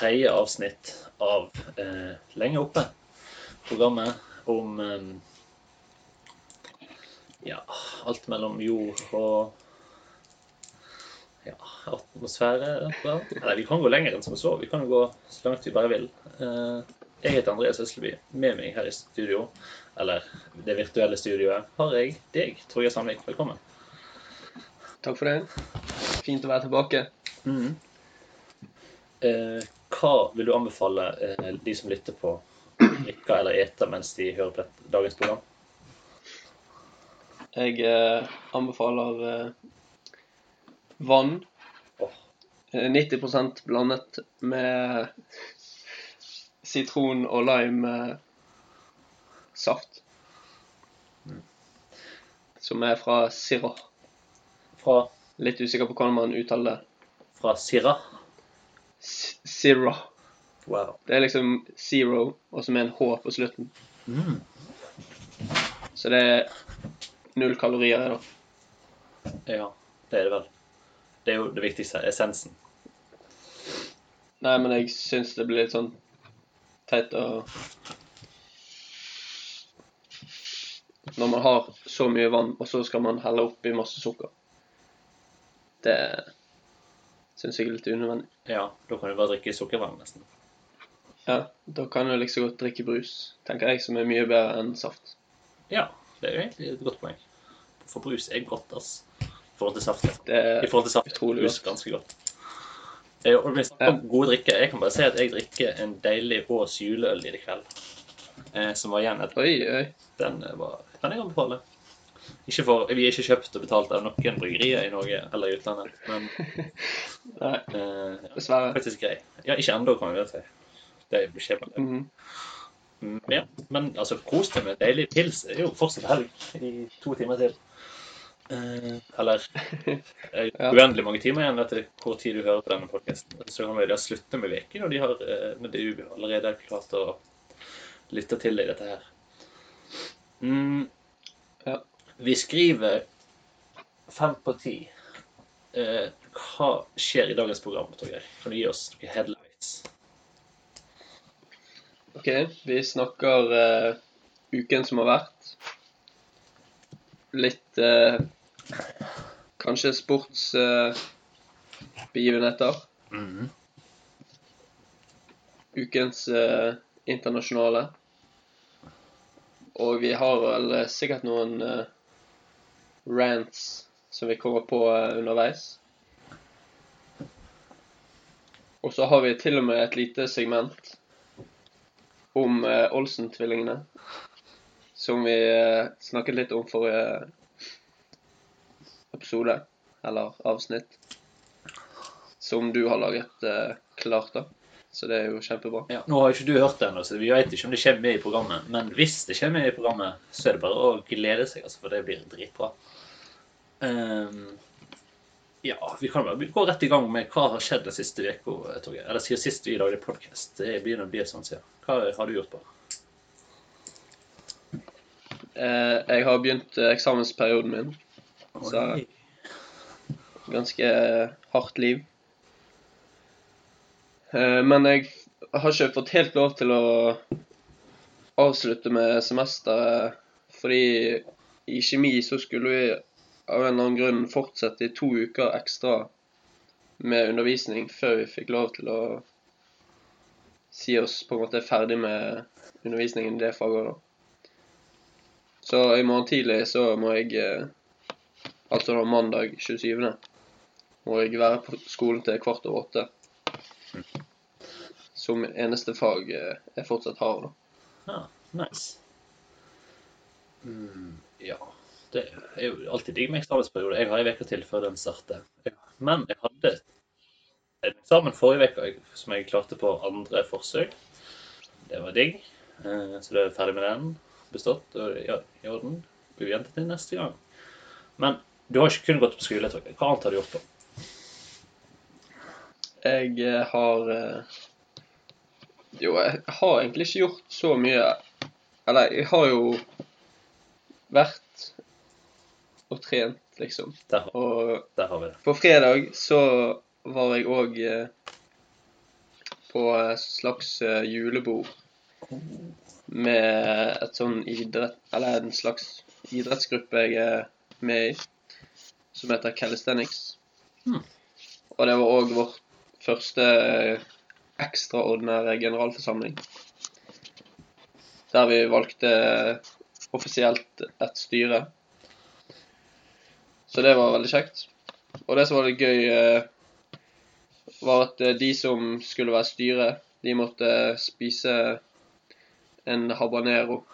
tredje avsnitt av eh, Lenge oppe. Programmet om eh, ja, alt mellom jord og ja, atmosfære. Bra. Eller vi kan gå lenger enn som så. Vi kan gå så langt vi bare vil. Eh, jeg heter Andreas Østleby. Med meg her i studio, eller det virtuelle studioet, har jeg deg, Torgeir Sandvik. Velkommen. Takk for det. Fint å være tilbake. Mhm. Eh, hva vil du anbefale eh, de som lytter på, drikke eller ete mens de hører på dagens program? Jeg eh, anbefaler eh, vann. Eh, 90% blandet med sitron og lime eh, saft. Som er fra Syrah. Fra, Litt usikker på hvordan man uttaler det. fra Sirah? Syrah. Wow. Det er liksom zero, og så med en H på slutten. Mm. Så det er null kalorier da. Ja, det er det vel. Det er jo det viktigste. Essensen. Nei, men jeg syns det blir litt sånn teit å Når man har så mye vann, og så skal man helle oppi masse sukker. Det syns jeg er litt unødvendig. Ja, da kan du bare drikke sukkervann, nesten. Ja, Da kan du like så godt drikke brus, tenker jeg, som er mye bedre enn saft. Ja, det er jo egentlig et godt poeng. For brus er godt, ass. I forhold til saft. Det er I forhold til saft utrolig brus godt. ganske godt. Eh, Og vi snakker om gode drikker, jeg kan bare si at jeg drikker en deilig Ås juleøl i det kveld. Eh, som var igjen etter Oi, oi. den eh, var Kan jeg anbefale. Ikke for, vi er ikke kjøpt og betalt av noen bryggerier i Norge eller i utlandet, men Nei, eh, ja, dessverre. faktisk grei. Ja, ikke ennå, kan vi vel si. Det er bare. Mhm. Mm, Ja, men altså, kos deg med deilig pils. Det er jo fortsatt helg i to timer til. Eh, eller Ja. uendelig mange timer igjen etter hvor tid du hører på denne podkasten. Så kan vi da slutte med uken, og de har eh, med det allerede klart å lytte til deg, dette her. Mm, Ja. Vi skriver fem på ti. Eh, hva skjer i dagens program, Torgeir? Kan du gi oss noen headlights? OK, vi snakker eh, uken som har vært. Litt eh, Kanskje sportsbegivenheter. Eh, begivenheter. Mhm. ukens eh, internasjonale. Og vi har vel eh, sikkert noen rants som vi kommer på eh, underveis. Og så har vi til og med et lite segment om eh, Olsen-tvillingene. Som vi eh, snakket litt om forrige episode, eller avsnitt. Som du har laget klart, da. Så det er jo kjempebra. Ja, nå har jo ikke du hørt det ennå, så vi vet ikke om det kommer med i programmet. Men hvis det kommer med i programmet, så er det bare å glede seg, altså, for det blir dritbra. Ehm, ja, vi kan bare gå rett i gang med hva har skjedd den siste uka, Torgeir. Eller siden sist vi lagde podkast. Det begynner å bli sånn siden. Hva har du gjort på? Eh, jeg har begynt eh, eksamensperioden min. Så ganske eh, hardt liv. Men jeg har ikke fått helt lov til å avslutte med semesteret, fordi i kjemi så skulle vi av en eller annen grunn fortsette i to uker ekstra med undervisning før vi fikk lov til å si oss på en måte ferdig med undervisningen i det faget. da. Så i morgen tidlig så må jeg eh, Altså da mandag 27. må jeg være på skolen til kvart over åtte. Som eneste fag eh, jeg fortsatt har, da. Ja, nice. Mm, ja. Det er jo alltid digg med eksamensperiode. Jeg har ei uke til før den starter. Men jeg hadde en eksamen forrige uke som jeg klarte på andre forsøk. Det var digg. Eh, Så da er ferdig med den. Bestått og i orden. Vi venter til neste gang. Men du har ikke kun gått på skole. Hva annet har du gjort på? Jeg eh, har eh, Jo, jeg har egentlig ikke gjort så mye. Eller, jeg har jo vært og trent, liksom. Der, Og der har vi det. på fredag så var jeg òg eh, på et slags eh, julebord med et sånn idrett Eller en slags idrettsgruppe jeg er med i, som heter Calisthenics. Hmm. Og det var òg vår første ekstraordinære generalforsamling. Der vi valgte offisielt et styre. Så det var veldig kjekt. Og det som var litt gøy, eh, var at eh, de som skulle være styre, de måtte spise en habanero.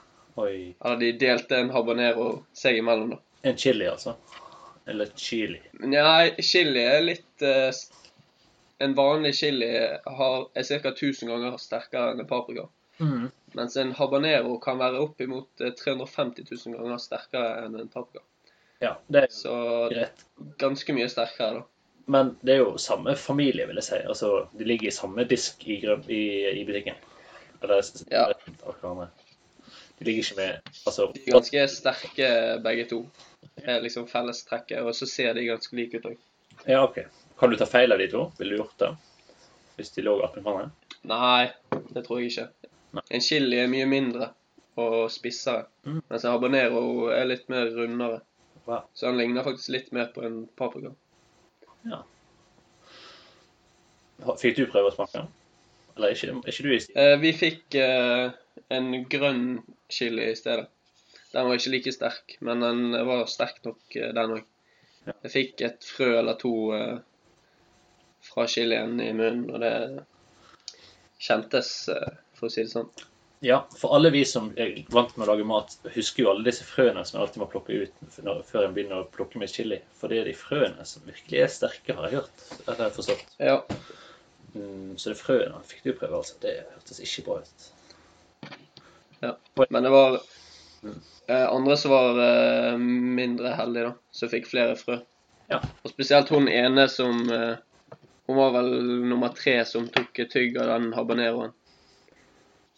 Oi. Eller de delte en habanero seg imellom, da. En chili, altså. Eller chili. Nei, chili er litt eh, En vanlig chili har, er ca. 1000 ganger sterkere enn en paprika. Mm. Mens en habanero kan være oppimot eh, 350 000 ganger sterkere enn en paprika. Ja, det er Så greit. ganske mye sterkere, da. Men det er jo samme familie, vil jeg si. Altså, De ligger i samme disk i, grøn- i, i butikken. Eller Ja. av hverandre. De ligger ikke med Altså De er ganske sterke begge to. Det er liksom fellestrekket, og så ser de ganske like ut òg. Ja, OK. Kan du ta feil av de to? Ville du gjort det? Hvis de lå attmed hverandre? Nei, det tror jeg ikke. Nei. En chili er mye mindre og spissere, Mm. mens en habanero er litt mer rundere. Wow. Så han ligner faktisk litt mer på en paprika. Ja. Fikk du prøve å smake? Eller er ikke, er ikke du i Eh, vi fikk eh, en grønn chili i stedet. Den var ikke like sterk, men den var sterk nok, eh, den òg. Ja. Jeg fikk et frø eller to eh, fra chilien i munnen, og det kjentes, eh, for å si det sånn. Ja, for alle vi som er vant med å lage mat, husker jo alle disse frøene som en alltid må plukke ut når, før en begynner å plukke med chili. For det er de frøene som virkelig er sterke, har jeg hørt. Eller har jeg forstått. Ja, Mm, så det frøene fikk du prøve, altså. Det hørtes ikke bra ut. Ja, men det var eh, andre som var eh, mindre heldige, da. Som fikk flere frø. Ja. Og spesielt hun ene som eh, Hun var vel nummer tre som tok tygg av den habaneroen.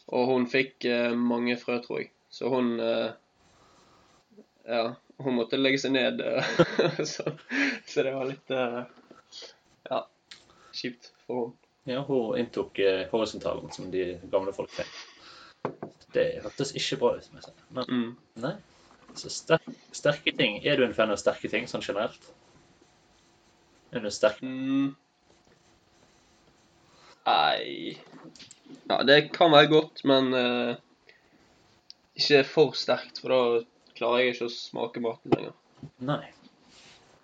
Og hun fikk eh, mange frø, tror jeg. Så hun eh, Ja, hun måtte legge seg ned. eh, så, så det var litt eh, Ja, kjipt for henne. Ja, hun inntok eh, horisontalen, som de gamle folk fikk. Det hørtes ikke bra ut. jeg si. Men Mm. nei. Så sterk, sterke ting. Er du en fan av sterke ting sånn generelt? Er du sterk Mm. Nei Ja, det kan være godt, men eh, ikke for sterkt, for da klarer jeg ikke å smake maten lenger. Nei.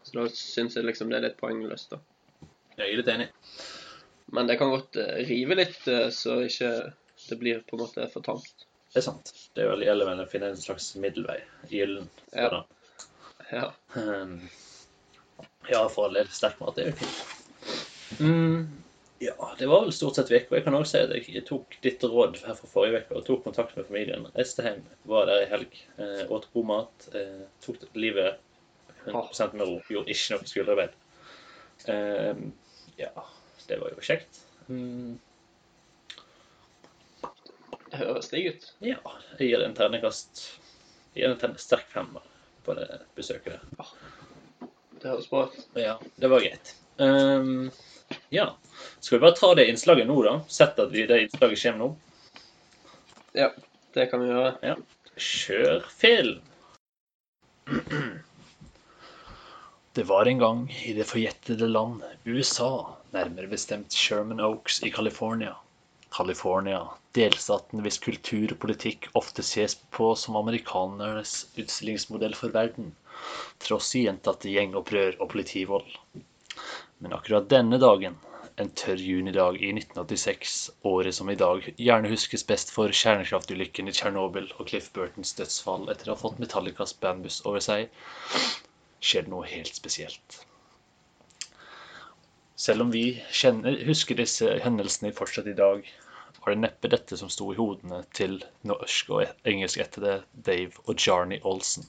Så da syns jeg liksom det er litt poengløst, da. Jeg er litt enig. Men det kan godt eh, rive litt, eh, så ikke det blir på en måte for tamt. Det er sant. Det er veldig gjelder å finne en slags middelvei. Gyllen. Ja. Ja. Um, ja, for all del. Sterk mat er jo fint. Mm, ja, det var vel stort sett uka. Jeg kan også si at jeg tok ditt råd her fra forrige uke og tok kontakt med familien. Reiste var der i helg, eh, åt god mat, eh, tok livet 100% med ro. Gjorde ikke noe skulderarbeid. Eh, ja, det var jo kjekt. Mm, Det høres digg ut. ja, jeg gir det en terningkast. Jeg gir det en sterk femmer på det besøket der. Det høres bra ut. Ja, det var greit. Um, ja. Skal vi bare ta det innslaget nå, da? Sett at vi, det innslaget kommer nå. Ja, det kan vi gjøre. Kjør film! Det var en gang i det forjettede land USA, nærmere bestemt Sherman Oaks i California. California, delstaten hvis kultur og politikk ofte ses på som amerikanernes utstillingsmodell for verden, tross i gjentatte gjengopprør og politivold. Men akkurat denne dagen, en tørr junidag i 1986, året som i dag gjerne huskes best for kjernekraftulykken i Tsjernobyl og Cliff Burtons dødsfall etter å ha fått Metallicas bandbuss over seg, skjer det noe helt spesielt. Selv om vi kjenner, husker disse hendelsene fortsatt i dag, var det neppe dette som sto i hodene til norsk og engelskættede Dave og Jarny Olsen.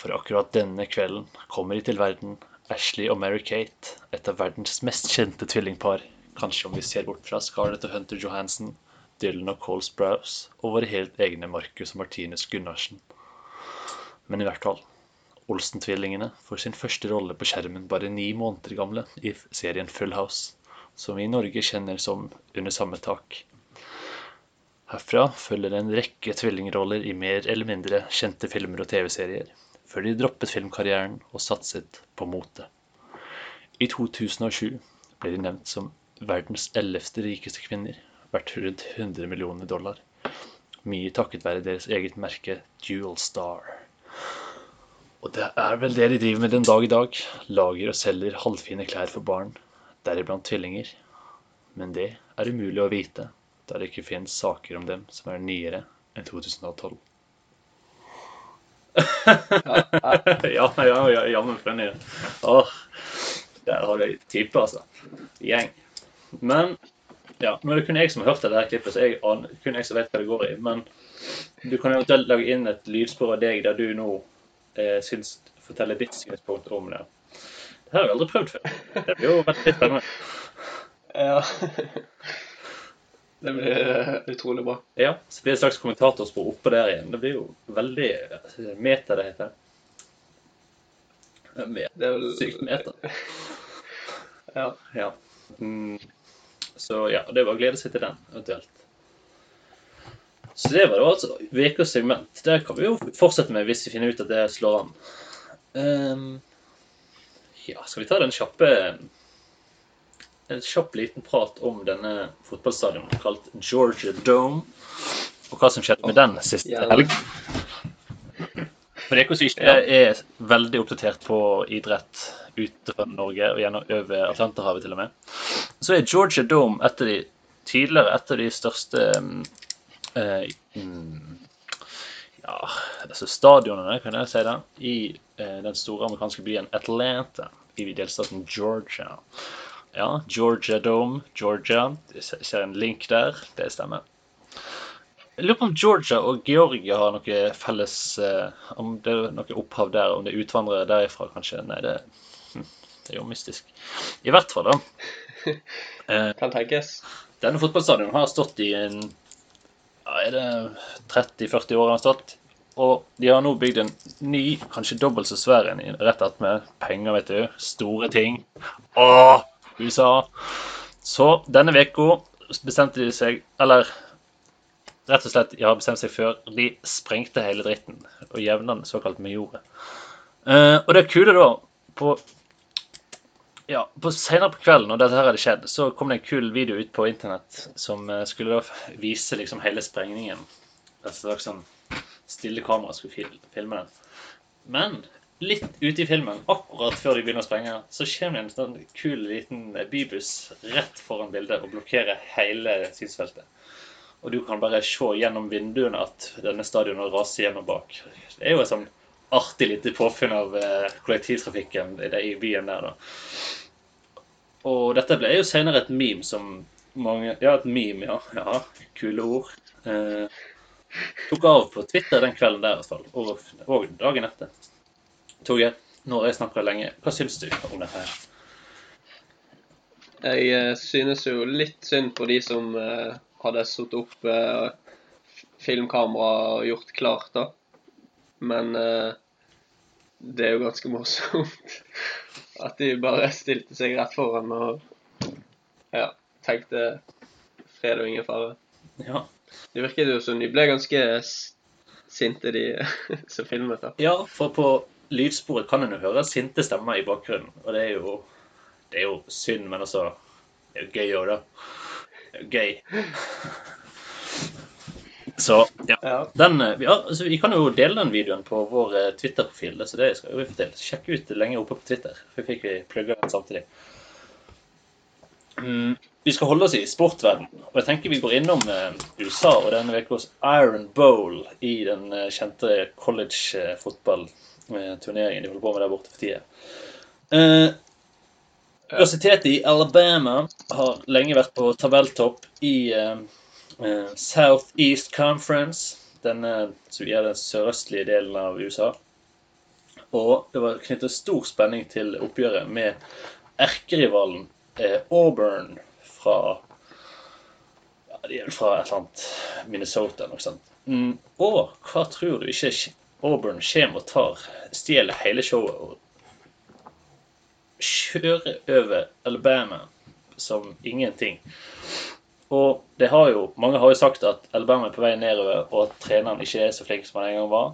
For akkurat denne kvelden kommer de til verden, Ashley og Mary-Kate, et av verdens mest kjente tvillingpar, kanskje om vi ser bort fra Scarlett og Hunter Johansen, Dylan og Cole Sprouse, og våre helt egne Marcus og Martinus Gunnarsen. Men i hvert fall, Olsen-tvillingene får sin første rolle på skjermen bare ni måneder gamle i serien Full House, som vi i Norge kjenner som Under samme tak. Herfra følger en rekke tvillingroller i mer eller mindre kjente filmer og TV-serier, før de droppet filmkarrieren og satset på mote. I 2007 ble de nevnt som verdens ellevte rikeste kvinner, verdt rundt 100 millioner dollar. Mye takket være deres eget merke Dual Star. Og det er vel det de driver med den dag i dag. Lager og selger halvfine klær for barn, deriblant tvillinger. Men det er umulig å vite, da det ikke finnes saker om dem som er nyere enn 2012. ja, ja, ja, jammen funny. Åh, der har du type, altså. Gjeng. Men ja, nå er det kun jeg som har hørt det der klippet, så jeg aner, kun jeg som vet hva det går i. Men du kan eventuelt lage inn et lydspor av deg der du nå eh, syns forteller ditt synspunkt om det. Det har jeg aldri prøvd før. Det blir jo veldig spennende. Ja. Det blir eh, utrolig bra. Ja, så blir det et slags kommentatorspor oppå der igjen. Det blir jo veldig eh, meta, det heter. Det er vel sykt meta. Ja. Ja. Mm. Så ja, det var å glede seg til den, eventuelt. Så det var da altså ukas segment. Det kan vi jo fortsette med hvis vi finner ut at det slår an. Um, ja, skal vi ta den kjappe En kjapp liten prat om denne fotballstadionet kalt Georgia Dome, og hva som skjedde med den siste helg. For dere som ikke er veldig oppdatert på idrett utenfor Norge og gjennom over Atlanterhavet til og med, så er Georgia Dome et av de tidligere et av de største eh, mm, ja, altså stadionene, kan jeg si det, i eh, den store amerikanske byen Atlanta i delstaten Georgia. Ja, Georgia Dome, Georgia. Jeg ser- en link der. Det stemmer. Jeg lurer på om Georgia og Georgia har noe felles eh, Om det er noe opphav der, om det er utvandrere derifra, kanskje. Nei, det, hm, det er jo mystisk. I hvert fall, da. Eh, Kan tenkes. denne fotballstadionen har stått i en ja, Er det 30-40 år han har stått? Og de har nå bygd en ny, kanskje dobbelt så svær en, rett attmed penger, vet du. Store ting. Åh, USA. Så denne uka bestemte de seg Eller rett og slett, har bestemt seg før. De sprengte hele dritten og jevna den såkalt med jorda. Eh, og det kule da, på ja, på Senere på kvelden, når dette her hadde skjedd, så kom det en kul video ut på internett som eh, skulle da vise liksom hele sprengningen. Et slags sånn stille kamera skulle filme den. Men litt ute i filmen, akkurat før de begynner å sprenge, så kommer det en sånn kul liten bybuss rett foran bildet og blokkerer hele synsfeltet. Og du kan bare se gjennom vinduene at denne stadionet raser hjemme bak. Det er jo et sånn artig lite påfunn av eh, kollektivtrafikken i byen der, da. Og dette ble jo senere et meme som mange Ja, et meme, ja. ja kule ord. Eh, tok av på Twitter den kvelden der, i hvert fall. Og, og dagen etter. Torgeir, nå har jeg snakka lenge. Hva syns du om dette? her? Jeg eh, synes jo litt synd på de som eh, hadde satt opp eh, filmkamera og gjort klart, da. Men det er jo ganske morsomt at de bare stilte seg rett foran og ja, tenkte fred og ingen fare. Ja. Det virket jo som de ble ganske sinte, de som filmet. da. ja, for på lydsporet kan en jo høre sinte stemmer i bakgrunnen. Og det er jo, det er jo synd, men altså Det er jo gøy òg, da. Det er jo gøy. Så ja. Ja. Den, eh, ja, altså, vi kan jo dele den videoen på vår eh, Twitter-profil. Så det skal vi få til. Sjekk ut lenge lenger oppe på Twitter. For fikk vi plugga den samtidig. Mm, vi skal holde oss i sportverden. Og jeg tenker vi går innom eh, USA og denne ukas Iron Bowl i den eh, kjente college-fotballturneringen de holder på med der borte for tida. Eh, Universitetet i Alabama har lenge vært på tabelltopp i eh, Southeast Conference, denne som er den sørøstlige delen av USA. Og det var knyttet stor spenning til oppgjøret med erkerivalen eh, Auburn fra ja, De er vel fra et eller annet Minnesota noe sånt. Mm, og hva tror du ikke Auburn kommer og tar, stjeler hele showet og kjører over Alabama som ingenting. Og det har jo, mange har jo sagt at Alabama er på vei nedover, og at treneren ikke er så flink som han en gang var.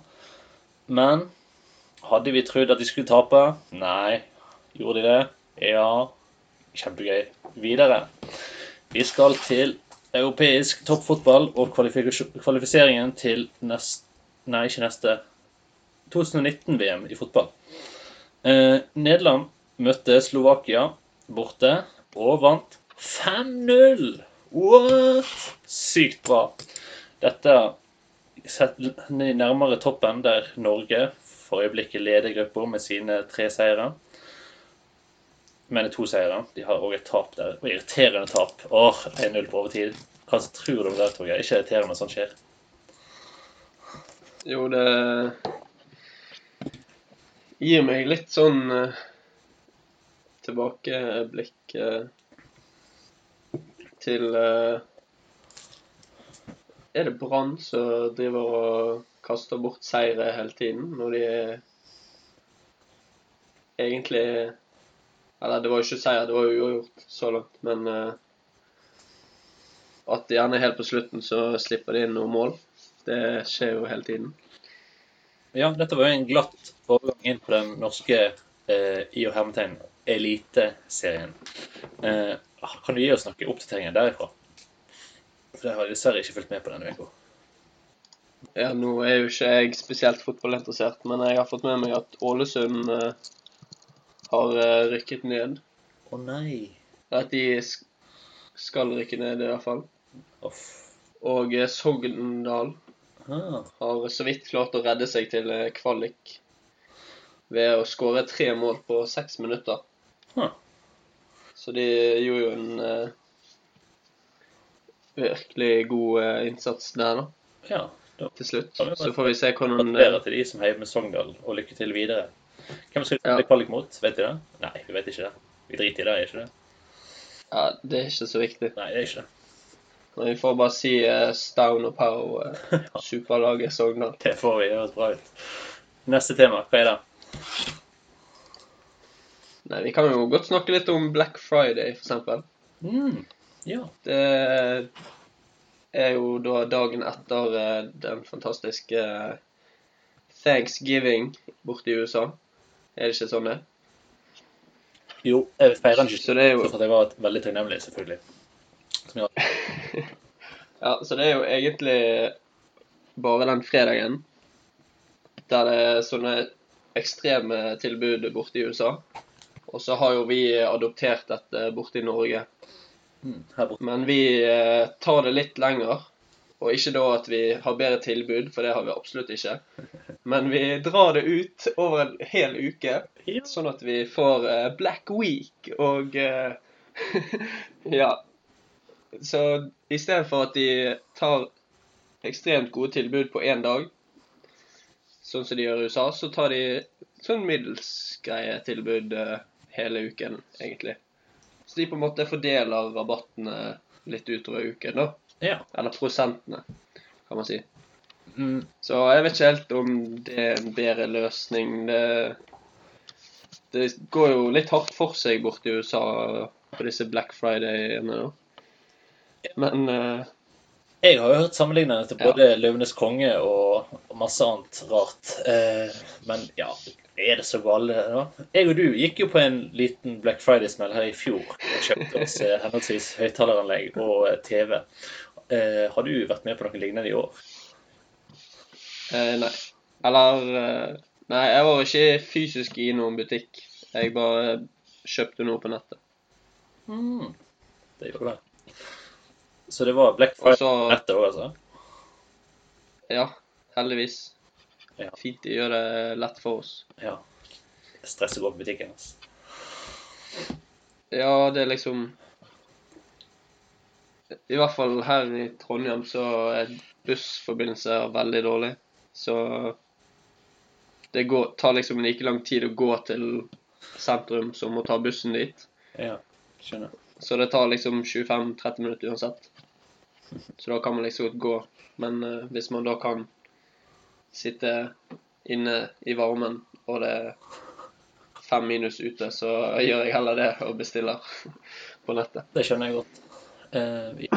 Men hadde vi trodd at de skulle tape? Nei. Gjorde de det? Ja. Kjempegøy. Videre. Vi skal til europeisk toppfotball og kvalifiseringen til neste Nei, ikke neste. 2019-VM i fotball. Eh, Nederland møtte Slovakia borte og vant 5-0! What? Sykt bra. Dette setter nærmere toppen, der Norge for øyeblikket leder gruppa med sine tre seire. Men to seire. De har òg et tap der. Og irriterende tap. Åh, 1-0 på overtid. Hva tror du om det, Torgeir? Ikke irriterende når sånt skjer? Jo, det gir meg litt sånn uh, tilbakeblikk uh, til uh, Er det Brann som driver og kaster bort seire hele tiden, når de egentlig Eller det var jo ikke seier, det var jo uavgjort så langt, men at gjerne helt på slutten så slipper de inn noen mål. Det skjer jo hele tiden. Ja, dette var jo en glatt overgang inn på den norske eh, i og hermetegn eliteserien. Eh, kan du gi oss noen oppdateringer derifra? For det har jeg dessverre ikke fulgt med på denne uka. Ja, nå er jo ikke jeg spesielt fotballinteressert, men jeg har fått med meg at Ålesund eh, har eh, rykket ned. Å nei. At de skal rykke ned, i hvert fall. Off. Og eh, Sogndal. Har så vidt klart å redde seg til eh, kvalik ved å skåre tre mål på seks minutter. Huh. Så de gjorde jo en uh, virkelig god uh, innsats der, da, Ja. Da til slutt. Ja, Så får vi se hvordan gratulerer til de som heier med Sogndal, og lykke til videre. Hvem skal vi Ja. kvalik mot? Vet de det? Nei, vi vet ikke det. Vi driter i det, er ikke det? Ja, det er ikke så viktig. Nei, det er ikke det. Men vi får bare si uh, Stown og Pow, uh, superlaget Sogndal. Det får vi. Det høres bra ut. Neste tema, hva er det? Nei, vi kan jo godt snakke litt om Black Friday, eksempel. Mm. Ja. Det er jo da dagen etter uh, den fantastiske eh, Thanksgiving borte i USA. Er det ikke sånn det? Jo, jeg feirer den ikke Så det er jo for at jeg var veldig takknemlig, selvfølgelig. Ja, så det er jo egentlig bare den fredagen der det er sånne ekstreme tilbud borte i USA. Og så har jo vi adoptert dette borte i Norge. mm. Men vi eh, tar det litt lenger. Og ikke da at vi har bedre tilbud, for det har vi absolutt ikke. Men vi drar det ut over en hel uke, sånn at vi får eh, Black Week og eh, Ja. Så i stedet for at de tar ekstremt gode tilbud på én dag, sånn som de gjør i USA, så tar de sånn middels greie tilbud eh, hele uken, egentlig. Så de på en måte fordeler rabattene litt utover uken, da. ja. Eller prosentene, kan man si. Mm, Så jeg vet ikke helt om det er en bedre løsning. Det, det går jo litt hardt for seg borti USA på disse Black Friday-ene, da. Men uh... Jeg har jo hørt sammenlignende til Ja. både 'Løvenes konge' og, og masse annet rart. Eh, men ja, er det så gale, da? Jeg og du gikk jo på en liten Black Friday-smell her i fjor og kjøpte oss eh, henholdsvis høyttaleranlegg og eh, TV. Eh, har du vært med på noe lignende i år? nei. Eller Nei, jeg var ikke fysisk i noen butikk. Jeg bare kjøpte noe på nettet. Mm, det gjorde det. Så det var Black Friday så dette òg, altså? Ja, heldigvis. Ja. Fint de gjør det lett for oss. Ja. Stress å gå på butikken. Altså. Ja, det er liksom I hvert fall her i Trondheim så er bussforbindelser veldig dårlig. Så det går, tar liksom like lang tid å gå til sentrum som å ta bussen dit. Ja, skjønner. Så det tar liksom 25-30 minutter uansett. Så da kan man liksom godt gå. Men uh, hvis man da kan sitte inne i varmen, og det er fem minus ute, så gjør jeg heller det og bestiller. på nettet. Det skjønner jeg godt. Uh, vi,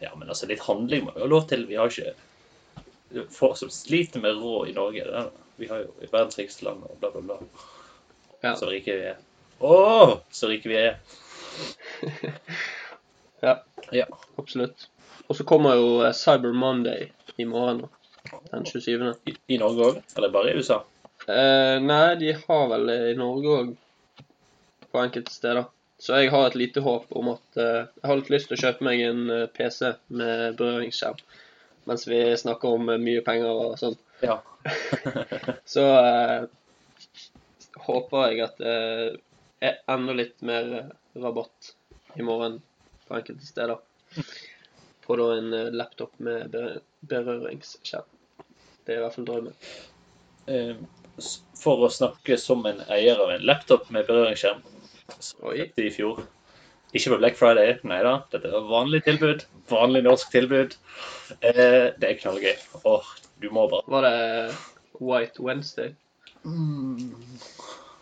ja, men altså, litt handling må vi ha lov til. Vi har ikke Folk som sliter med råd i Norge, det vi har jo verdens rikeste land og bla, bla, bla. Ja. Så rike vi er. Å, så rike vi er. Ja, Ja. absolutt. Og så kommer jo eh, Cyber Monday i morgen. Den 27. I, I Norge òg? Eller bare i USA? Eh, nei, de har vel i Norge òg, på enkelte steder. Så jeg har et lite håp om at eh, Jeg har litt lyst til å kjøpe meg en eh, PC med berøringsskjerm mens vi snakker om eh, mye penger og sånn. Ja. Så eh, håper jeg at det enda litt mer eh, rabatt i morgen på enkelte steder. På da en eh, laptop med berø- berøringsskjerm. Det er i hvert fall drømmen. Eh, For å snakke som en eier av en laptop med berøringsskjerm så kjøpte i fjor. Ikke på Black Friday, nei da. Dette er vanlig tilbud. Vanlig norsk tilbud. Eh, det er knallgøy. Åh, du må bare Var det White Wednesday? mm,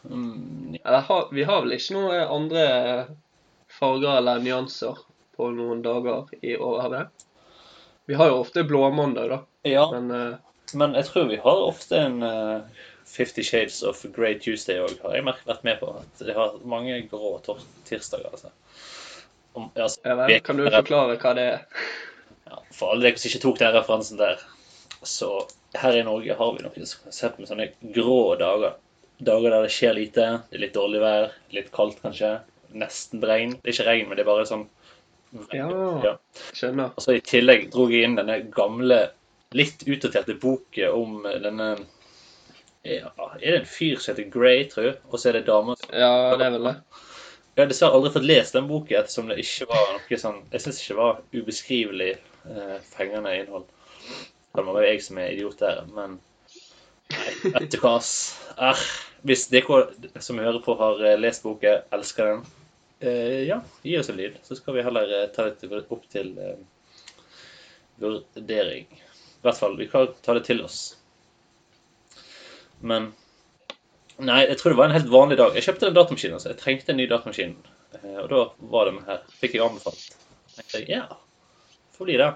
mm, Eller vi har vel ikke noen andre farger eller nyanser på noen dager i året? vi har jo ofte blåmandag, da. Ja, Men uh, men jeg tror vi har ofte en uh, Fifty Shades of Grey Tuesday òg, har jeg vært med på. At de har mange grå tirsdager. Altså. Om, altså, ja, vel, kan du forklare hva det er? Ja, for alle dere som ikke tok den referansen der, så her i Norge har vi noe sett med sånne grå dager. Dager der det skjer lite, det er litt dårlig vær, litt kaldt kanskje, nesten regn. Det er ikke regn, men det er bare sånn Ja. Skjønner. Og så i tillegg dro jeg inn denne gamle, litt utdaterte boken om denne ja, Er det en fyr som heter Grey, tror jeg? Og så er det damer som Ja, det er vel det. Jeg har dessverre aldri fått lest den boken ettersom det ikke var noe sånn Jeg syns ikke det var ubeskrivelig eh, fengende innhold. Det var jo jeg som er idiot der, men vet du hva, ass. Hvis dere som hører på, har eh, lest boken, elsker den, eh, ja, gi oss en lyd. Så skal vi heller eh, ta det opp til eh, vurdering. I hvert fall, vi kan ta det til oss. Men Nei, jeg tror det var en helt vanlig dag. Jeg kjøpte en datamaskinen. altså. Jeg trengte en ny datamaskin. Eh, Og da var den her. Fikk jeg anbefalt. Jeg tenkte ja, får bli det.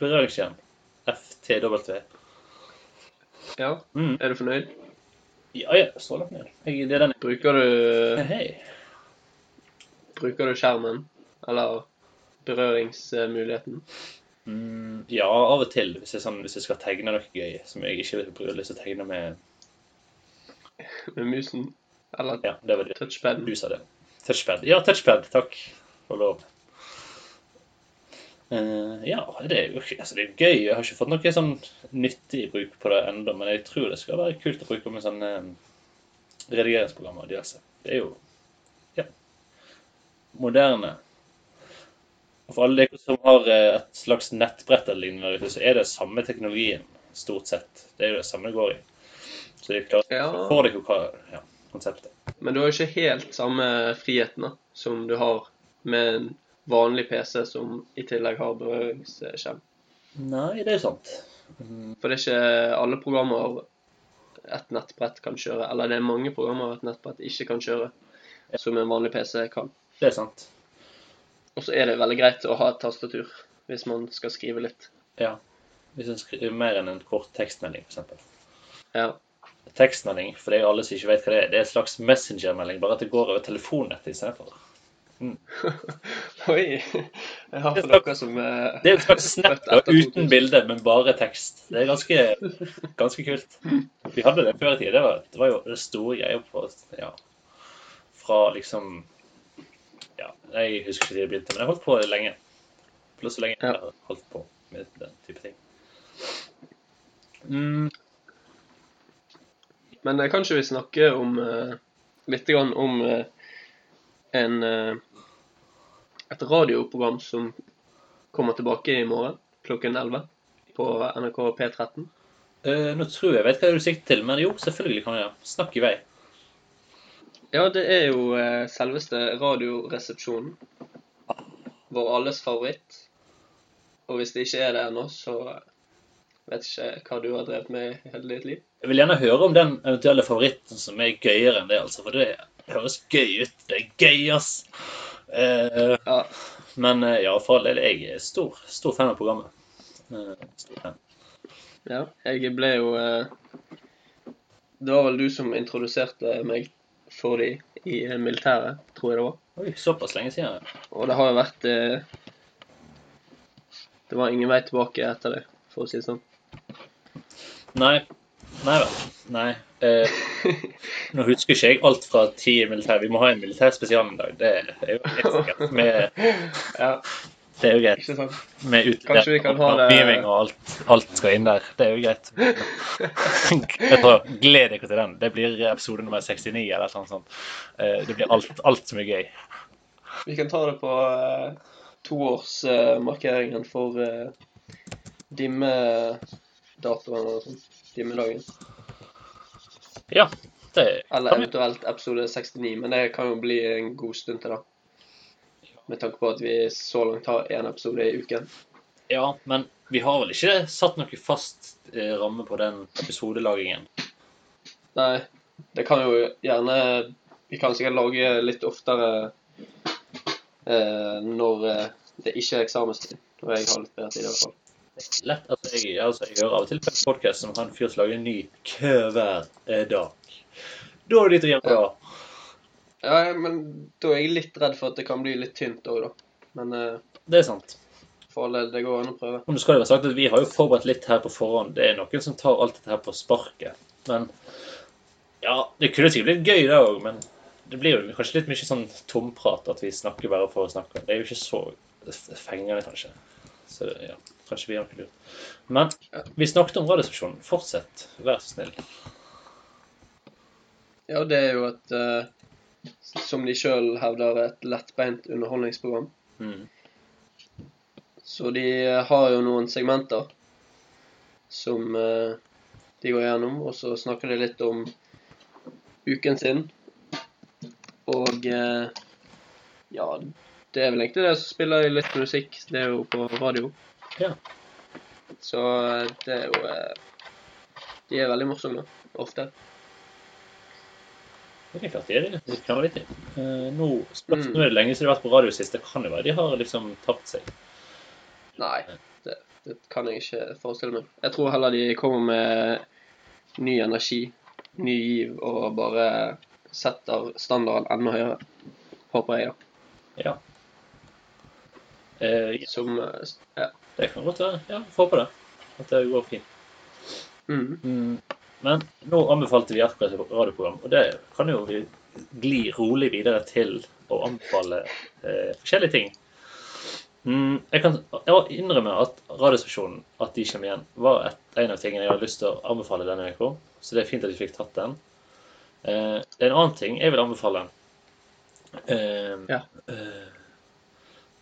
Berøringsskjerm. FTW. Ja. Mm. Er du fornøyd? Ja, ja, langt ned. Jeg, det er den Bruker du, Hei. bruker du skjermen? Eller berøringsmuligheten? Mm, ja, av og til. Hvis jeg, sånn, hvis jeg skal tegne noe gøy som jeg ikke vil lyst til å tegne med Med musen? Eller Ja, det var det touchpad? du sa det. Touchpad. Ja, touchpad. Takk for lov. Eh, ja, det er jo altså, det er gøy. Jeg har ikke fått noe sånn nyttig bruk på det ennå, men jeg tror det skal være kult å bruke med sånne redigeringsprogrammer og diverse. Det er jo ja, moderne. Og for alle dere som har eh, et slags nettbrett eller lignende, der ute, så er det samme teknologien stort sett. Det er jo det samme det går i. Så det er klart, Ja. får dere hva ja, konseptet. Men du har jo ikke helt samme friheten da, som du har med en vanlig PC som i tillegg har berøringsskjerm. Nei, det er sant. Mm, For det er ikke alle programmer et nettbrett kan kjøre, eller det er mange programmer et nettbrett ikke kan kjøre, som en vanlig PC kan. Det er sant. Og så er det veldig greit å ha et tastatur hvis man skal skrive litt. Ja. Hvis en skriver mer enn en kort tekstmelding, f.eks. Ja. Tekstmelding, for det er alle som ikke vet hva det er, det er en slags messengermelding, bare at det går over telefonnettet istedenfor. Oi! Jeg har for dere som er Det er en slags snap uten bilde, men bare tekst. Det er ganske, ganske kult. Vi hadde det før i tida. Det, var- det var jo det store greia på ja, Fra liksom Ja, jeg husker ikke det begynte, men jeg holdt på lenge. Pluss så lenge jeg har holdt på med den type ting. Mm, Men kan kanskje vi snakker om eh, litt grann om eh, en eh, et radioprogram som kommer tilbake i morgen klokken 11 på NRK P13. Uh, nå tror jeg jeg vet hva du sikter til, men jo, selvfølgelig kan jeg. Snakk i vei. Ja, det er jo uh, selveste Radioresepsjonen. Vår alles favoritt. Og hvis det ikke er det ennå, så vet ikke hva du har drevet med i hele ditt liv. Jeg vil gjerne høre om den eventuelle favoritten som er gøyere enn det, altså. For det høres gøy ut. Det er gøy, ass. Eh, Ja. men eh, ja, for all del, jeg er stor, stor fan av programmet. Eh, stor fan. ja. Jeg ble jo eh, Det var vel du som introduserte meg for de i militæret, tror jeg det var. Oi, såpass lenge siden. Og det har jo vært eh, Det var ingen vei tilbake etter det, for å si det sånn. Nei. Nei vel. Nei. Eh, nå husker ikke jeg alt fra tid i militær. Vi må ha en militær spesial en dag. Det er jo helt sikkert. Med, Ja, det er jo greit. ikke sant? Med Kanskje vi kan ha det- og alt, alt skal inn der. Det er jo greit. Jeg tror, Gled dere til den. Det blir episode nummer 69 eller noe sånt. Eh, Det blir alt, alt som er gøy. Vi kan ta det på eh, toårsmarkeringen for eh, dimmedatoen og sånn. Dimmedagen. Ja, det Eller eventuelt episode 69, men det kan jo bli en god stund til da. Med tanke på at vi så langt har én episode i uken. Ja, men vi har vel ikke satt noe fast eh, ramme på den episodelagingen. Nei, det kan jo gjerne Vi kan sikkert lage litt oftere eh, når eh, det ikke er eksamenstid. Når jeg har litt bedre tid, i hvert fall. Lett, at jeg, altså jeg hører av og til på en podcast som har en fyr lager en ny hver eh, dag. Da er det dit å gjøre Ja. Ja, men da er jeg litt redd for at det kan bli litt tynt òg, da. Men eh, Det er sant. for all del, det går an å prøve. Men du skal det være sagt at Vi har jo forberedt litt her på forhånd. Det er noen som tar alt dette her på sparket. Men ja, det kunne sikkert blitt gøy, det òg. Men det blir jo kanskje litt mye sånn tomprat at vi snakker bare for å snakke. Det er jo ikke så fengende, kanskje. Så ja, kanskje vi har ikke lurt. Men vi snakket om Radiostasjonen. Fortsett, vær så snill. Ja, det er jo et uh, Som de sjøl hevder, et lettbeint underholdningsprogram. Mm. Så de har jo noen segmenter som uh, de går gjennom, og så snakker de litt om uken sin. Og uh, ja, det er vel egentlig det som spiller litt musikk. Det er jo på radio. Ja. Så eh, det er jo eh, De er veldig morsomme, ofte. Det er klart det er det. Det kan litt. Eh, nå, spørs, Mm. nå er det lenge siden de har vært på radio sist. Det kan jo være de har liksom tapt seg. Nei, det, det kan jeg ikke forestille meg. Jeg tror heller de kommer med ny energi, ny giv, og bare setter standarden enda høyere. Håper jeg, da. Ja. Eh, Som eh, Ja. det kan godt være. Ja, Få håpe det. At det går fint. Mm. Mm. Men nå anbefalte vi akkurat et radioprogram, og det kan jo vi gli rolig videre til å anbefale eh, forskjellige ting. Mm, jeg kan jeg innrømme at radiostasjonen, at de kommer igjen, var et, en av tingene jeg har lyst til å anbefale denne uka. Så det er fint at vi fikk tatt den. Eh, det er en annen ting jeg vil anbefale. Eh, Ja. eh,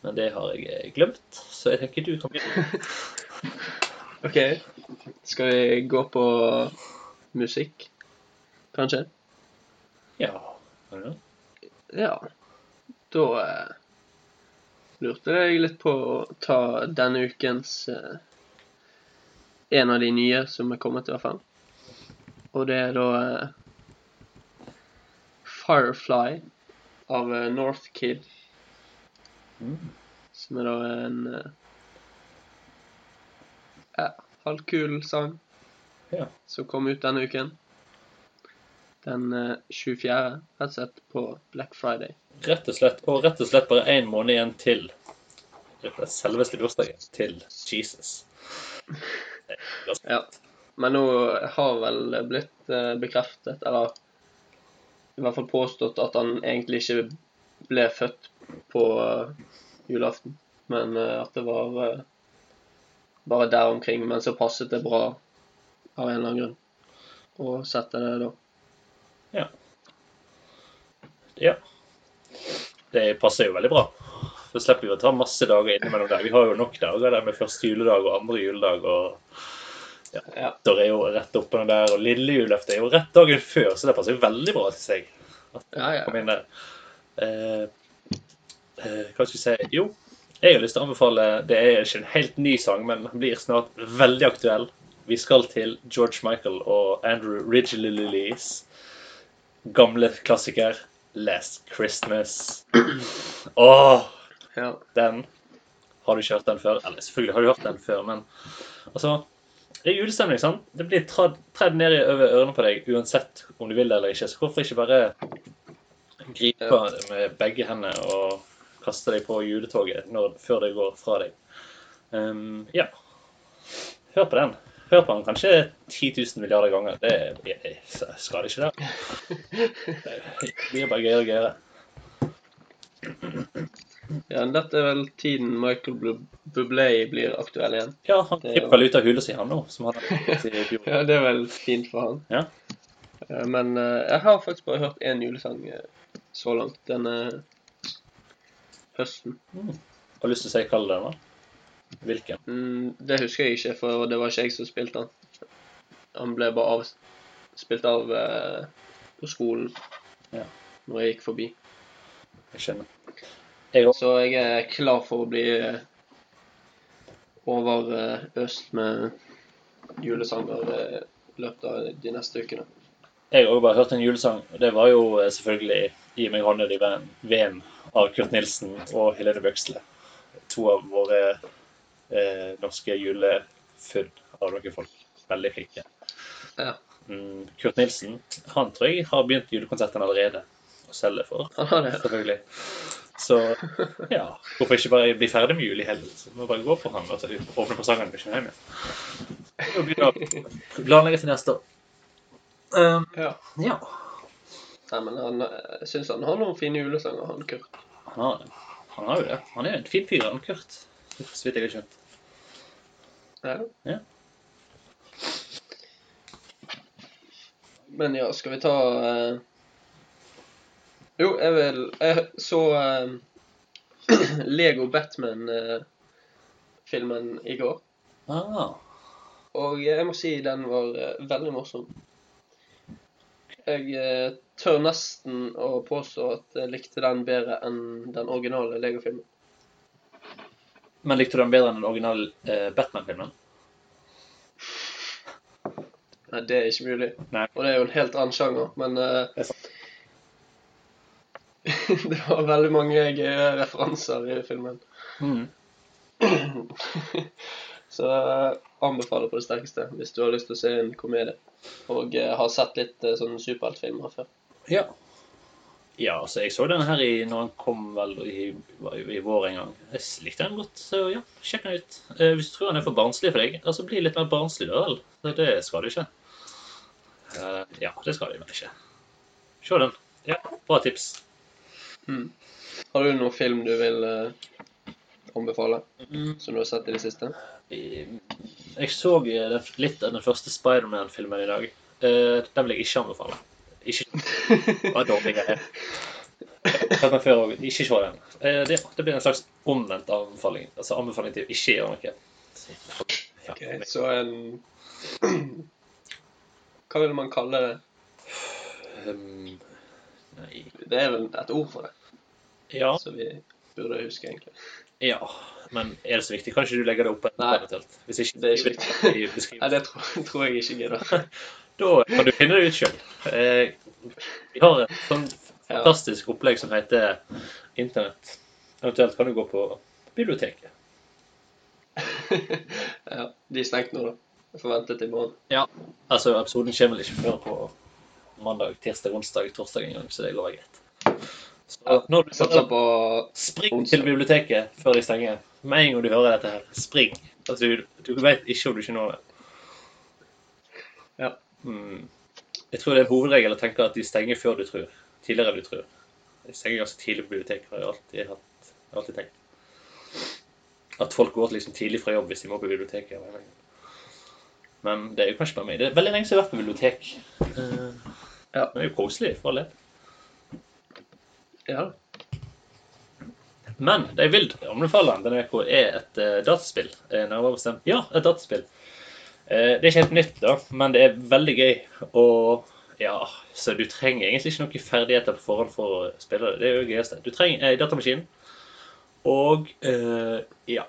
men det har jeg glemt, så jeg tenker du begynne. OK. Skal vi gå på musikk, kanskje? Ja. du? Ja. Da eh, lurte jeg litt på å ta denne ukens eh, En av de nye som er kommet, i hvert fall. Og det er da eh, Firefly av eh, Northkid. Mm. Som er da en eh, ja, halvkul sang Ja. som kom ut denne uken. Den eh, 24., rett og slett på Black Friday. Rett og slett, og rett og slett bare én måned igjen til selveste bursdagen til Jesus. Ja. Men nå har vel blitt eh, bekreftet, eller i hvert fall påstått, at han egentlig ikke ble født på eh, julaften. Men eh, at det var eh, bare der omkring. Men så passet det bra av en eller annen grunn å sette det da. Ja. Ja. Det passer jo veldig bra. Så slipper vi å ta masse dager innimellom der. Vi har jo nok dager der med første juledag og andre juledag. og Ja. Der er jo rett oppe den der, og lille julaften er jo rett dagen før, så det passer jo veldig bra til seg. Ja, ja. Eh, eh, hva skal vi si Jo, jeg har lyst til å anbefale Det er ikke en helt ny sang, men den blir snart veldig aktuell. Vi skal til George Michael og Andrew Ridgeley-Lillys gamle klassiker Last Christmas. Åh, oh, den Har du ikke hørt den før? Eller selvfølgelig har du hørt den før, men altså Det er julestemning, sant? Det blir tredd, tredd ned i over ørene på deg uansett om du vil det eller ikke. Så hvorfor ikke bare gripe Ja. det med begge hendene og kaste deg på juletoget når, før det går fra deg? Um, ja. Hør på den. Hør på den kanskje 10 000 milliarder ganger. Det jeg skader ikke det. Det blir bare gøyere og gøyere. ja, dette er vel tiden Michael Bublé blir aktuell igjen. Ja, han er kryper vel ut av hula si, han nå, som han. Ja, det er vel fint for han. Ja. Eh, Men eh, jeg har faktisk bare hørt én julesang eh, så langt denne høsten. Har du lyst til å si hva den var? Hvilken? Mm, det husker jeg ikke, for det var ikke jeg som spilte han. Han ble bare av, spilt av eh, på skolen Ja. når jeg gikk forbi. Jeg skjønner. Jeg. Så jeg er klar for å bli eh, overøst med julesanger eh, i løpet av de neste ukene. Jeg har også bare hørt en julesang. og Det var jo eh, selvfølgelig 'Gi meg hånden i VM av Kurt Nilsen og Helene Bøksle. To av våre eh, norske julefunn av noen folk. Veldig flinke. Ja. Mm, Kurt Nilsen han tror jeg har begynt julekonserten allerede. Å selge for, Han har det. selvfølgelig. Så ja, hvorfor ikke bare bli ferdig med jul i helgen? Så må bare gå for ham og så åpne presangene du kommer hjem igjen. Og begynne å planlegge til neste år. Um, Ja. ja. Nei, men han, eh, jeg syns han har noen fine julesanger, han Kurt. Han har, han har jo det. Han er jo en fin fyr, han Kurt. Så vidt jeg har skjønt. Ja. Ja. Men ja, skal vi ta uh... Jo, jeg vil Jeg så uh... Lego Batman-filmen i går. Ah, Og jeg må si den var eh, veldig morsom. Jeg eh, tør nesten å påstå at jeg likte den bedre enn den originale Lego-filmen. men likte du den bedre enn den originale eh, Batman-filmen? Nei, det er ikke mulig. Nei. Og det er jo en helt annen sjanger, men eh, Det det var veldig mange gøye referanser i filmen. Mm. Så jeg anbefaler på det sterkeste hvis du har lyst til å se en komedie. Og eh, har sett litt eh, sånne superheltfilmer før. Ja. Ja, altså jeg så den her i, når den kom vel i, i vår en gang. Jeg likte den godt, så ja, sjekk den ut. Eh, hvis du tror den er for barnslig for deg, altså bli litt mer barnslig da vel. Det skal du ikke. Eh, ja, det skal du vel ikke. Se den. Ja, bra tips. Har du noen film du vil eh, anbefale, Mm. som du har sett i det siste? Jeg så litt av den første Spiderman-filmen i dag. Eh, den vil jeg ikke anbefale. Ikke Det var dårlig greie. Ikke se den. Eh, det, det blir en slags omvendt anbefaling. Altså anbefaling til ikke gjøre noe. Ja, Ok, Så en Hva vil man kalle det? um, nei Det er vel et ord for det, Ja, så vi burde jeg huske, egentlig. ja. Men er det så viktig? Kan ikke du legge det opp Nei. eventuelt? Hvis ikke, Det er ikke viktig. Nei, det tror, tror jeg ikke gidder. Da kan du finne det ut sjøl. Eh, vi har et sånn fantastisk opplegg som heter Internett. Eventuelt kan du gå på biblioteket. ja, de er stengt nå, da. Jeg får vente til i morgen. Ja, altså episoden kommer vel ikke før på mandag, tirsdag, onsdag, torsdag en gang, så det går greit. Ja, når du Satser på spring til biblioteket før de stenger. Med en gang du hører dette her, spring. Altså, du, du vet ikke om du ikke når det. Ja. Mm. Jeg tror det er hovedregel å tenke at de stenger før du tror. Tidligere enn du tror. De stenger ganske tidlig på biblioteket, har jeg alltid, hatt, jeg alltid tenkt. At folk går liksom tidlig fra jobb hvis de må på biblioteket. Men det er jo kanskje bare meg. Det er veldig lenge siden jeg har vært på bibliotek. Eh, Ja. Det er jo koselig, for all del. Ja. Men jeg vil anbefale denne uka, er et uh, dataspill. Eh, nærmere bestemt. Ja, et dataspill. Uh, det er ikke helt nytt, da, men det er veldig gøy. Og ja, så du trenger egentlig ikke noen ferdigheter på forhånd for å spille det. Det er jo det gøyeste. Du trenger ei datamaskin, og uh, ja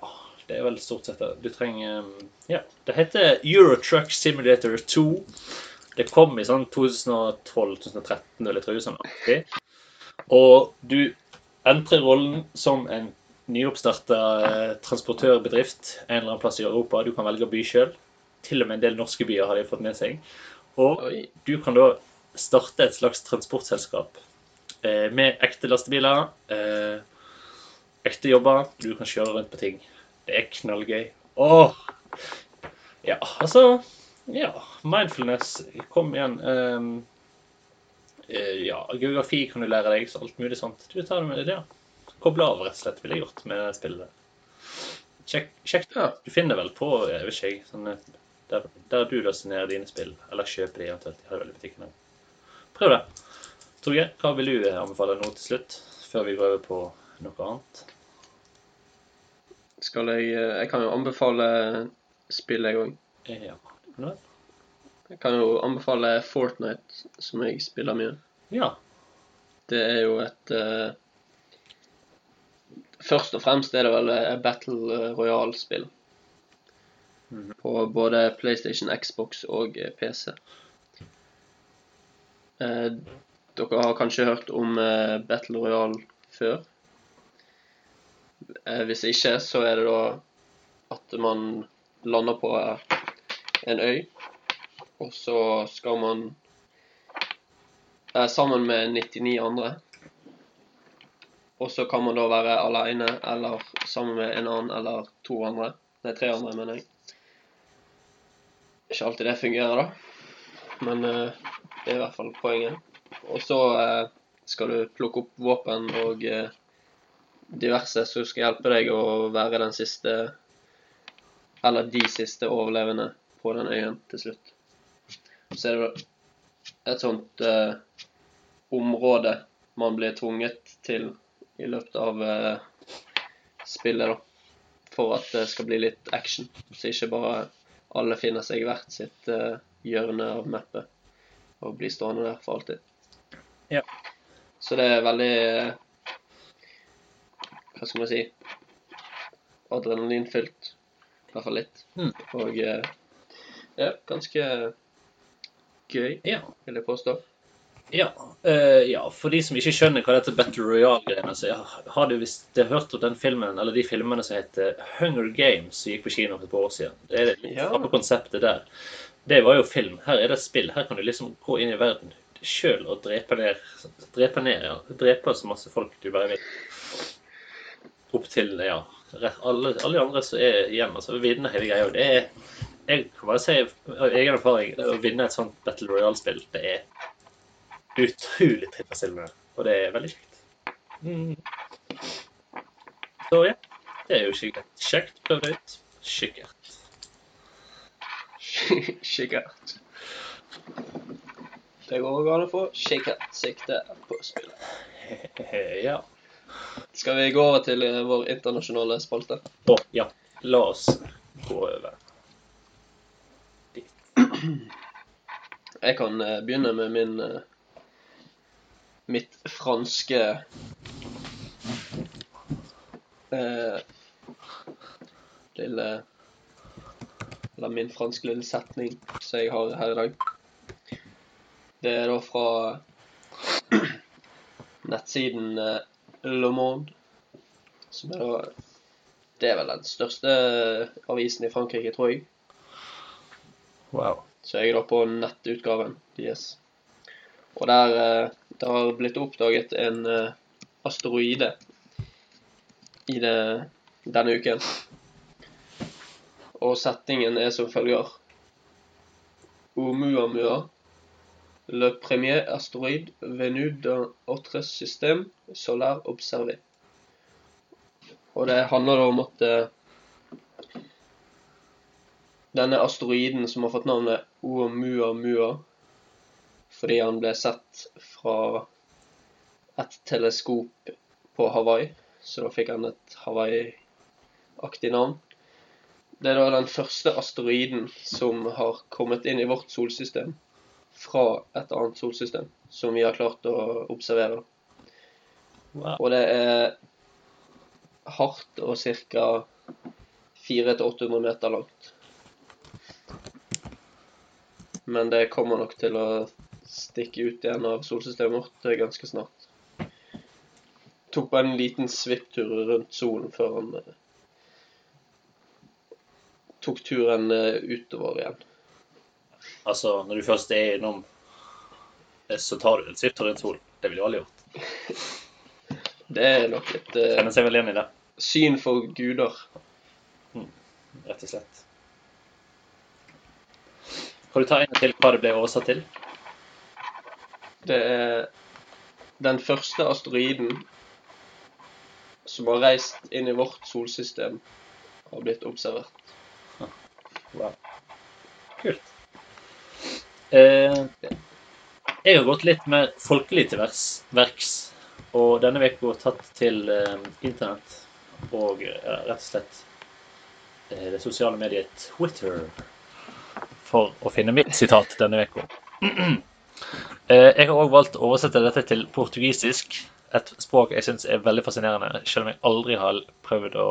Det er vel stort sett det. Du trenger Ja. Det heter Eurotruck Simulator 2. Det kom i sånn 2012-2013, eller jeg sånt. Aktig. Og du entrer rollen som en nyoppstarta eh, transportørbedrift en eller annen plass i Europa. Du kan velge by sjøl. Til og med en del norske byer har de fått med seg. Og du kan da starte et slags transportselskap eh, med ekte lastebiler, eh, ekte jobber. Du kan kjøre rundt på ting. Det er knallgøy. Åh! Ja, altså Ja, mindfulness. Kom igjen. eh, ja, geografi kan du lære deg, så alt mulig sånt. Du tar det med det, ja. Koble av, rett og slett, ville jeg gjort med spillet. Sjekk, sjekk det. Du finner vel på, jeg vet ikke sånn, der, der du løser ned dine spill, eller kjøper de eventuelt. De har vel i butikken. Prøv det. Torgeir, hva vil du eh, anbefale nå til slutt, før vi går over på noe annet? Skal jeg eh, Jeg kan jo anbefale spill, jeg òg. Eh, Ja. Jeg kan jo anbefale Fortnite, som jeg spiller mye. Ja. Det er jo et uh, Først og fremst er det vel et Battle Royale-spill. Mm. På både PlayStation, Xbox og eh, PC. Uh, dere har kanskje hørt om uh, Battle Royale før? Eh, hvis ikke, så er det da at man lander på eh, en øy, og så skal man eh, sammen med 99 andre. Og så kan man da være alene eller sammen med en annen eller to andre. Nei, tre andre, mener jeg. Ikke alltid det fungerer, da. Men eh, det er i hvert fall poenget. Og så eh, skal du plukke opp våpen og eh, diverse som skal hjelpe deg å være den siste Eller de siste overlevende på den øyen til slutt. Så er det et sånt eh, område man blir tvunget til i løpet av eh, spillet, da. For at det skal bli litt action. Så ikke bare alle finner seg hvert sitt eh, hjørne av mappet og blir stående der for alltid. Ja. Så det er veldig eh, Hva skal man si Adrenalinfylt. I hvert fall litt. Mm. Og eh, ja, ganske gøy, Ja. vil jeg påstå. Ja, uh, ja, for de som ikke skjønner hva dette Battle Royale-greiene så har du visst hørt om den filmen, eller de filmene som heter Hunger Games, som gikk på kino for et par år siden. Det er litt Ja. samme konseptet der. Det var jo film. Her er det spill. Her kan du liksom gå inn i verden sjøl og drepe ned Drepe ned, ja. Drepe så masse folk du bare vil. Opp til, ja Alle, alle andre som er igjen. Altså vinner hele greia. Det er Jeg kan bare si av egen erfaring å vinne et sånt Battle Royale-spill, det er utrolig tilfredsstillende. Og det er veldig kjekt. Mm. Så ja, det er jo sikkert kjekt. Prøv det ut. Sikkert. Kikkert. Det går an å få kikkertsikte på spillet. ja. Skal vi gå over til eh, vår internasjonale spalte? Å, ja. La oss gå over. Jeg kan eh, begynne med min eh, mitt franske eh, lille Eller min franske lille setning som jeg har her i dag. Det er da fra nettsiden eh, Le Monde, som er da Det er vel den største avisen i Frankrike, tror jeg. Wow. Så jeg er da på nettutgaven deres. Og der eh, det har blitt oppdaget en eh, asteroide i det, denne uken. Og settingen er som følger. Oumuamua, le premier astéroïde venu d'un autre système solaire observé. Og det handler da om at eh, denne asteroiden som har fått navnet Oumuamua fordi han ble sett fra et teleskop på Hawaii, så da fikk han et Hawaii-aktig navn. Det er da den første asteroiden som har kommet inn i vårt solsystem fra et annet solsystem, som vi har klart å observere. wow. Og det er hardt og ca. 400-800 meter langt. Men det kommer nok til å stikke ut igjen av solsystemet vårt ganske snart. tok bare en liten svipptur rundt solen før han eh, tok turen eh, utover igjen. Altså, når du først er innom, eh, så tar du en svipptur rundt solen. Det ville jo alle gjort. Det er nok et Kjenner seg vel igjen i det, syn for guder. rett og slett. Kan du ta en til hva det ble oversatt til? Det er den første asteroiden som har reist inn i vårt solsystem, har blitt observert. Wow. Kult. Eh, jeg har gått litt mer folkelig til verks, og denne uka tatt til eh, internett og eh, rett og slett eh, det sosiale mediet Twitter for å finne mitt sitat denne uka. Eh, jeg har òg valgt å oversette dette til portugisisk, et språk jeg syns er veldig fascinerende, selv om jeg aldri har prøvd å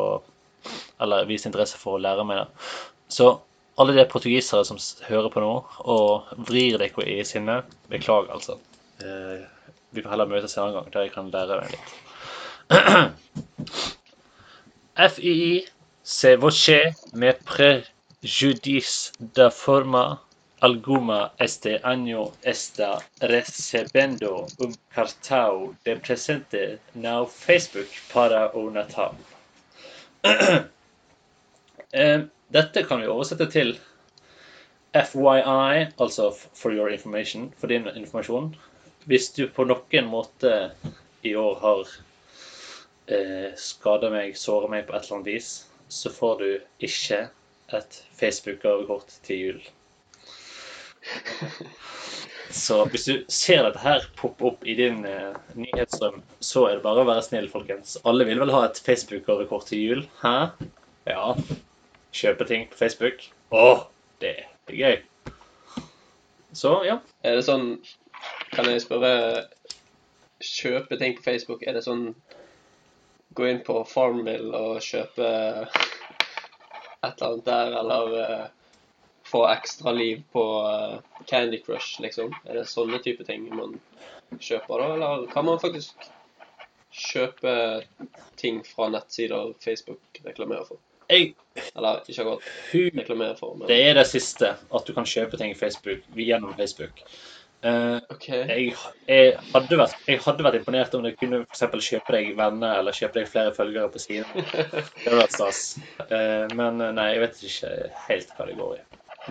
eller vist interesse for å lære meg det. Så alle de portugisere som hører på nå og vrir dere i sinne, beklager altså. Eh, vi får heller møtes en annen gang der jeg kan lære meg litt. FII se voce me prejudice da forma alguma este año está recebendo un cartão de presente no Facebook para o Natal. Dette kan vi oversette til FYI, altså for your information, for din informasjon. Hvis du på noen måte i år har eh, skada meg, såra meg på et eller annet vis, så får du ikke et Facebook-gavekort til jul. Så hvis du ser dette her poppe opp i din eh, nyhetsstrøm, så er det bare å være snill, folkens. Alle vil vel ha et Facebook-gavekort til jul? Hæ? Ja. Kjøpe ting på Facebook. Å, det er gøy. Så ja. Er det sånn Kan jeg spørre Kjøpe ting på Facebook, er det sånn Gå inn på Farmville og kjøpe et eller annet der, eller eh, få ekstra liv på eh, Candy Crush, liksom? Er det sånne type ting man kjøper da, eller kan man faktisk kjøpe ting fra nettsider Facebook reklamerer for? Jeg, Eller ikke akkurat reklamerer for, men det er det siste, at du kan kjøpe ting i Facebook gjennom Facebook. Eh, OK. jeg, jeg, hadde vært, jeg hadde vært imponert om du kunne for kjøpe deg venner eller kjøpe deg flere følgere på siden. Det hadde vært stas. Uh, men eh, nei, jeg vet ikke helt hva det går i.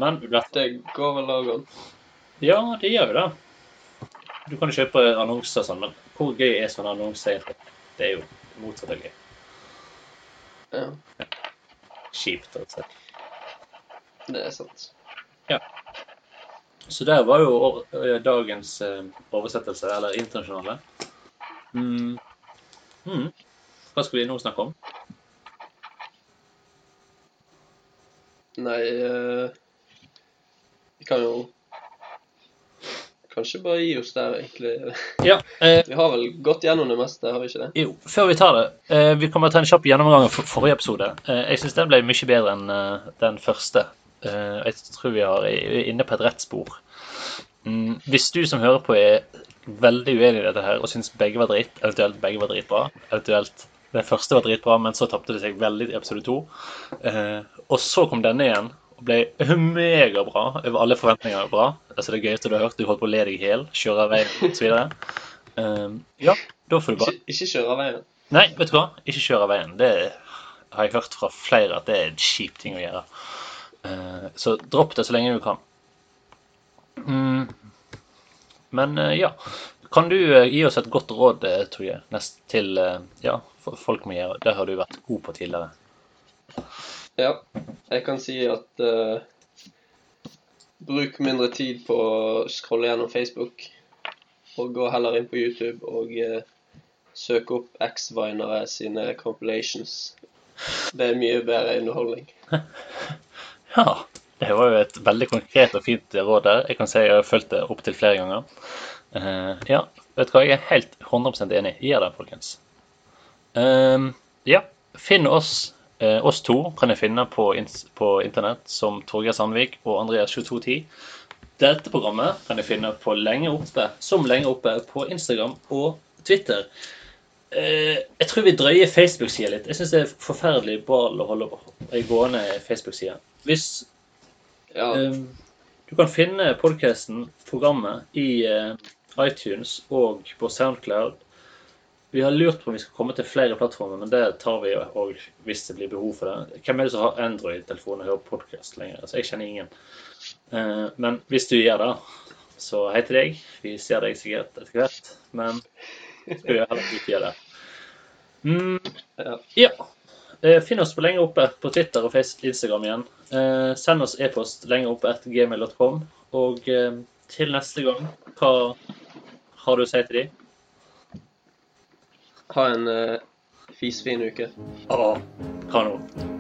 Men Det går vel òg an. ja, det gjør jo det. Du kan jo kjøpe annonser og sånn, men hvor gøy er sånne annonser egentlig? Det er jo motsatt av gøy. Ja, Kjipt, rett og slett. det er sant. Så der var jo eh, dagens eh, oversettelse, eller internasjonale. Mm. Mm. Hva skal vi nå snakke om? Nei eh, Vi kan jo kanskje bare gi oss der, egentlig. Ja, eh, Vi har vel gått gjennom det meste, har vi ikke det? jo, før vi tar det. Eh, vi kommer til å ta en kjapp gjennomgang av for forrige episode. Eh, jeg syns den ble mye bedre enn den første. Eh, jeg tror vi er inne på et rett spor. Mm, hvis du som hører på er veldig uenig i dette her og syns begge var dritt, eventuelt begge var dritbra, eventuelt den første var dritbra, men så tapte det seg veldig i episode to, eh, og så kom denne igjen og ble megabra over alle forventninger bra. Altså det gøyeste du har hørt, du holdt på å le deg i hjel, kjøre av veien osv. Um, ja, da får du bare Ikke, ikke kjøre av veien. Nei, vet du hva? Ikke kjøre av veien. Det har jeg hørt fra flere at det er en kjip ting å gjøre. Eh, så dropp det så lenge du kan. Mm. Men eh, ja. Kan du eh, gi oss et godt råd, Torje, til ja, folk må gjøre? Det har du vært god på tidligere. Ja, jeg kan si at uh, bruk mindre tid på å scrolle gjennom Facebook, og gå heller inn på YouTube og uh, søke opp X-Vinere sine compilations. Det er mye bedre underholdning. Ja, det var jo et veldig konkret og fint råd der. Jeg kan si jeg har fulgt det opptil flere ganger. Uh, ja, vet du hva, jeg er helt 100% enig. Gjør det, folkens. Uh, ja, finn oss. Uh, oss to kan jeg finne på, på internett som Torgeir Sandvik og Andreas2210. Dette programmet kan jeg finne på lenge oppe, som lenge oppe på Instagram og Twitter. Eh, jeg tror vi drøyer Facebook-sida litt. Jeg syns det er forferdelig bra å holde gående Facebook-sida. Hvis Ja. eh, Du kan finne podkasten, programmet, i eh, iTunes og på Soundcloud. Vi har lurt på om vi skal komme til flere plattformer, men det tar vi òg hvis det blir behov for det. Hvem er det som har Android-telefon og hører podkast lenger? Altså, jeg kjenner ingen. Eh, men hvis du gjør det, så hei til deg. Vi ser deg sikkert etter hvert, men skal vi heller ikke gjøre det. Mm, Ja. Eh, Finn oss på lenger oppe på Twitter og Facebook, Instagram igjen. Eh, send oss e-post lenger oppe etter gmail.com. Og eh, til neste gang, hva har du å si til dem? Ha en uh, fisfin uke. Ja, hva nå?